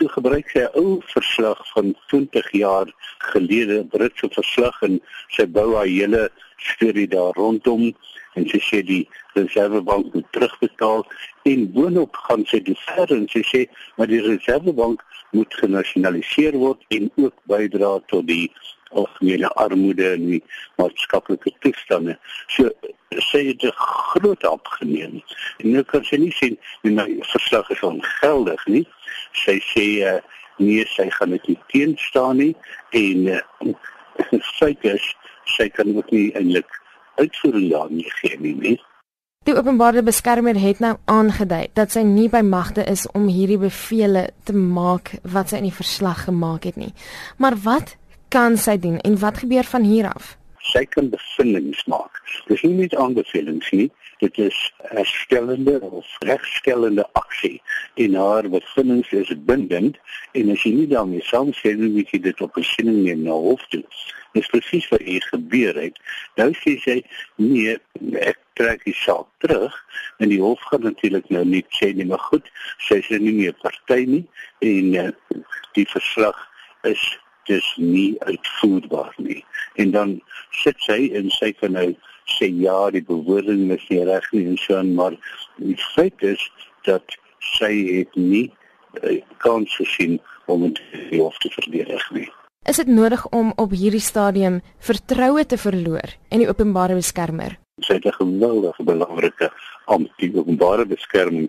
toe gebruik sy 'n ou verslag van 20 jaar gelede, Britse verslag en sy bou haar hele storie daar rondom en sy sê die reservebank moet terugbetaal en boonop gaan sy die ver en sy sê maar die reservebank moet genasionaliseer word en ook bydra tot die algemene armoede en die maatskaplike toestande. So dit 'n groot opgeneem. En nou kan sy nie sien die my verslag is ongeldig nie. Sy sê uh, nee, sy gaan dit nie teenstaan nie en uh, feit is sy kan ook nie eintlik uitvoering daarmee gee nie. nie. Die openbare beskermer het nou aangedui dat sy nie by magte is om hierdie bevele te maak wat sy in die verslag gemaak het nie. Maar wat kan sy doen en wat gebeur van hier af? Sy kan bevindinge maak. Dis nie net aanbevelings nie, dit is herstellende of regstellende aksie. En haar bevindinge is bindend en as jy nie daarmee saamstem nie, moet jy dit op 'n sinning neem na hof toe. Dis presies wat hier gebeur het. Nou sê sy nee, ek trek die saak terug en die hof gaan natuurlik nou nie sê nie, maar goed, sy is nie meer party nie en uh, die verslag is dis nie uitvoerbaar nie. En dan sit sy en sy kan nou sê ja, die bewoording is nie reg nie en so aan, maar die feit is dat sy het nie uh, kans gesien om dit hof te verdedig nie. Is dit nodig om op hierdie stadium vertroue te verloor in die openbare beskermer? Sy het 'n geweldige belangrike ampt die openbare beskerming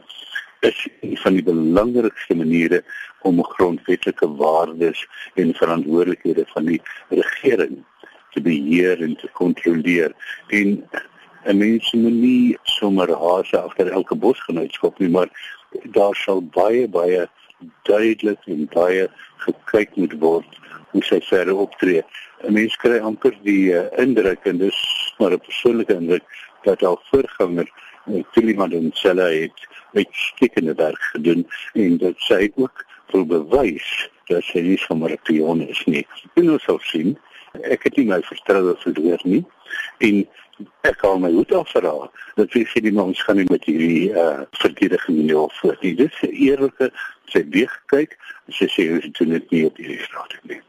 is een van die belangrikste maniere om grondwetlike waardes en verantwoordelikhede van die regering te beheer en te kontroleer. En 'n mens moet nie sommer haase agter elke bosgenootskap nie, maar daar sal baie baie duidelik en baie gekyk moet word hoe sy verder optree. 'n Mens kry amper die uh, indruk en dis maar 'n persoonlike indruk dat al voorganger Tuliman en Sella het uitstekende werk gedoen en dat sy ook wil bewys dat sy nie sommer 'n pion is nie. En ons sal sien. Ek het nie my vertroue verloor nie en ek kan my hoed af vir haar. Dat sy sê die mens gaan nie met hierdie uh, verdediging nie of voor. Dit is 'n eerlike sy weeg kyk sy sê sy doen dit nie op hierdie straat nie.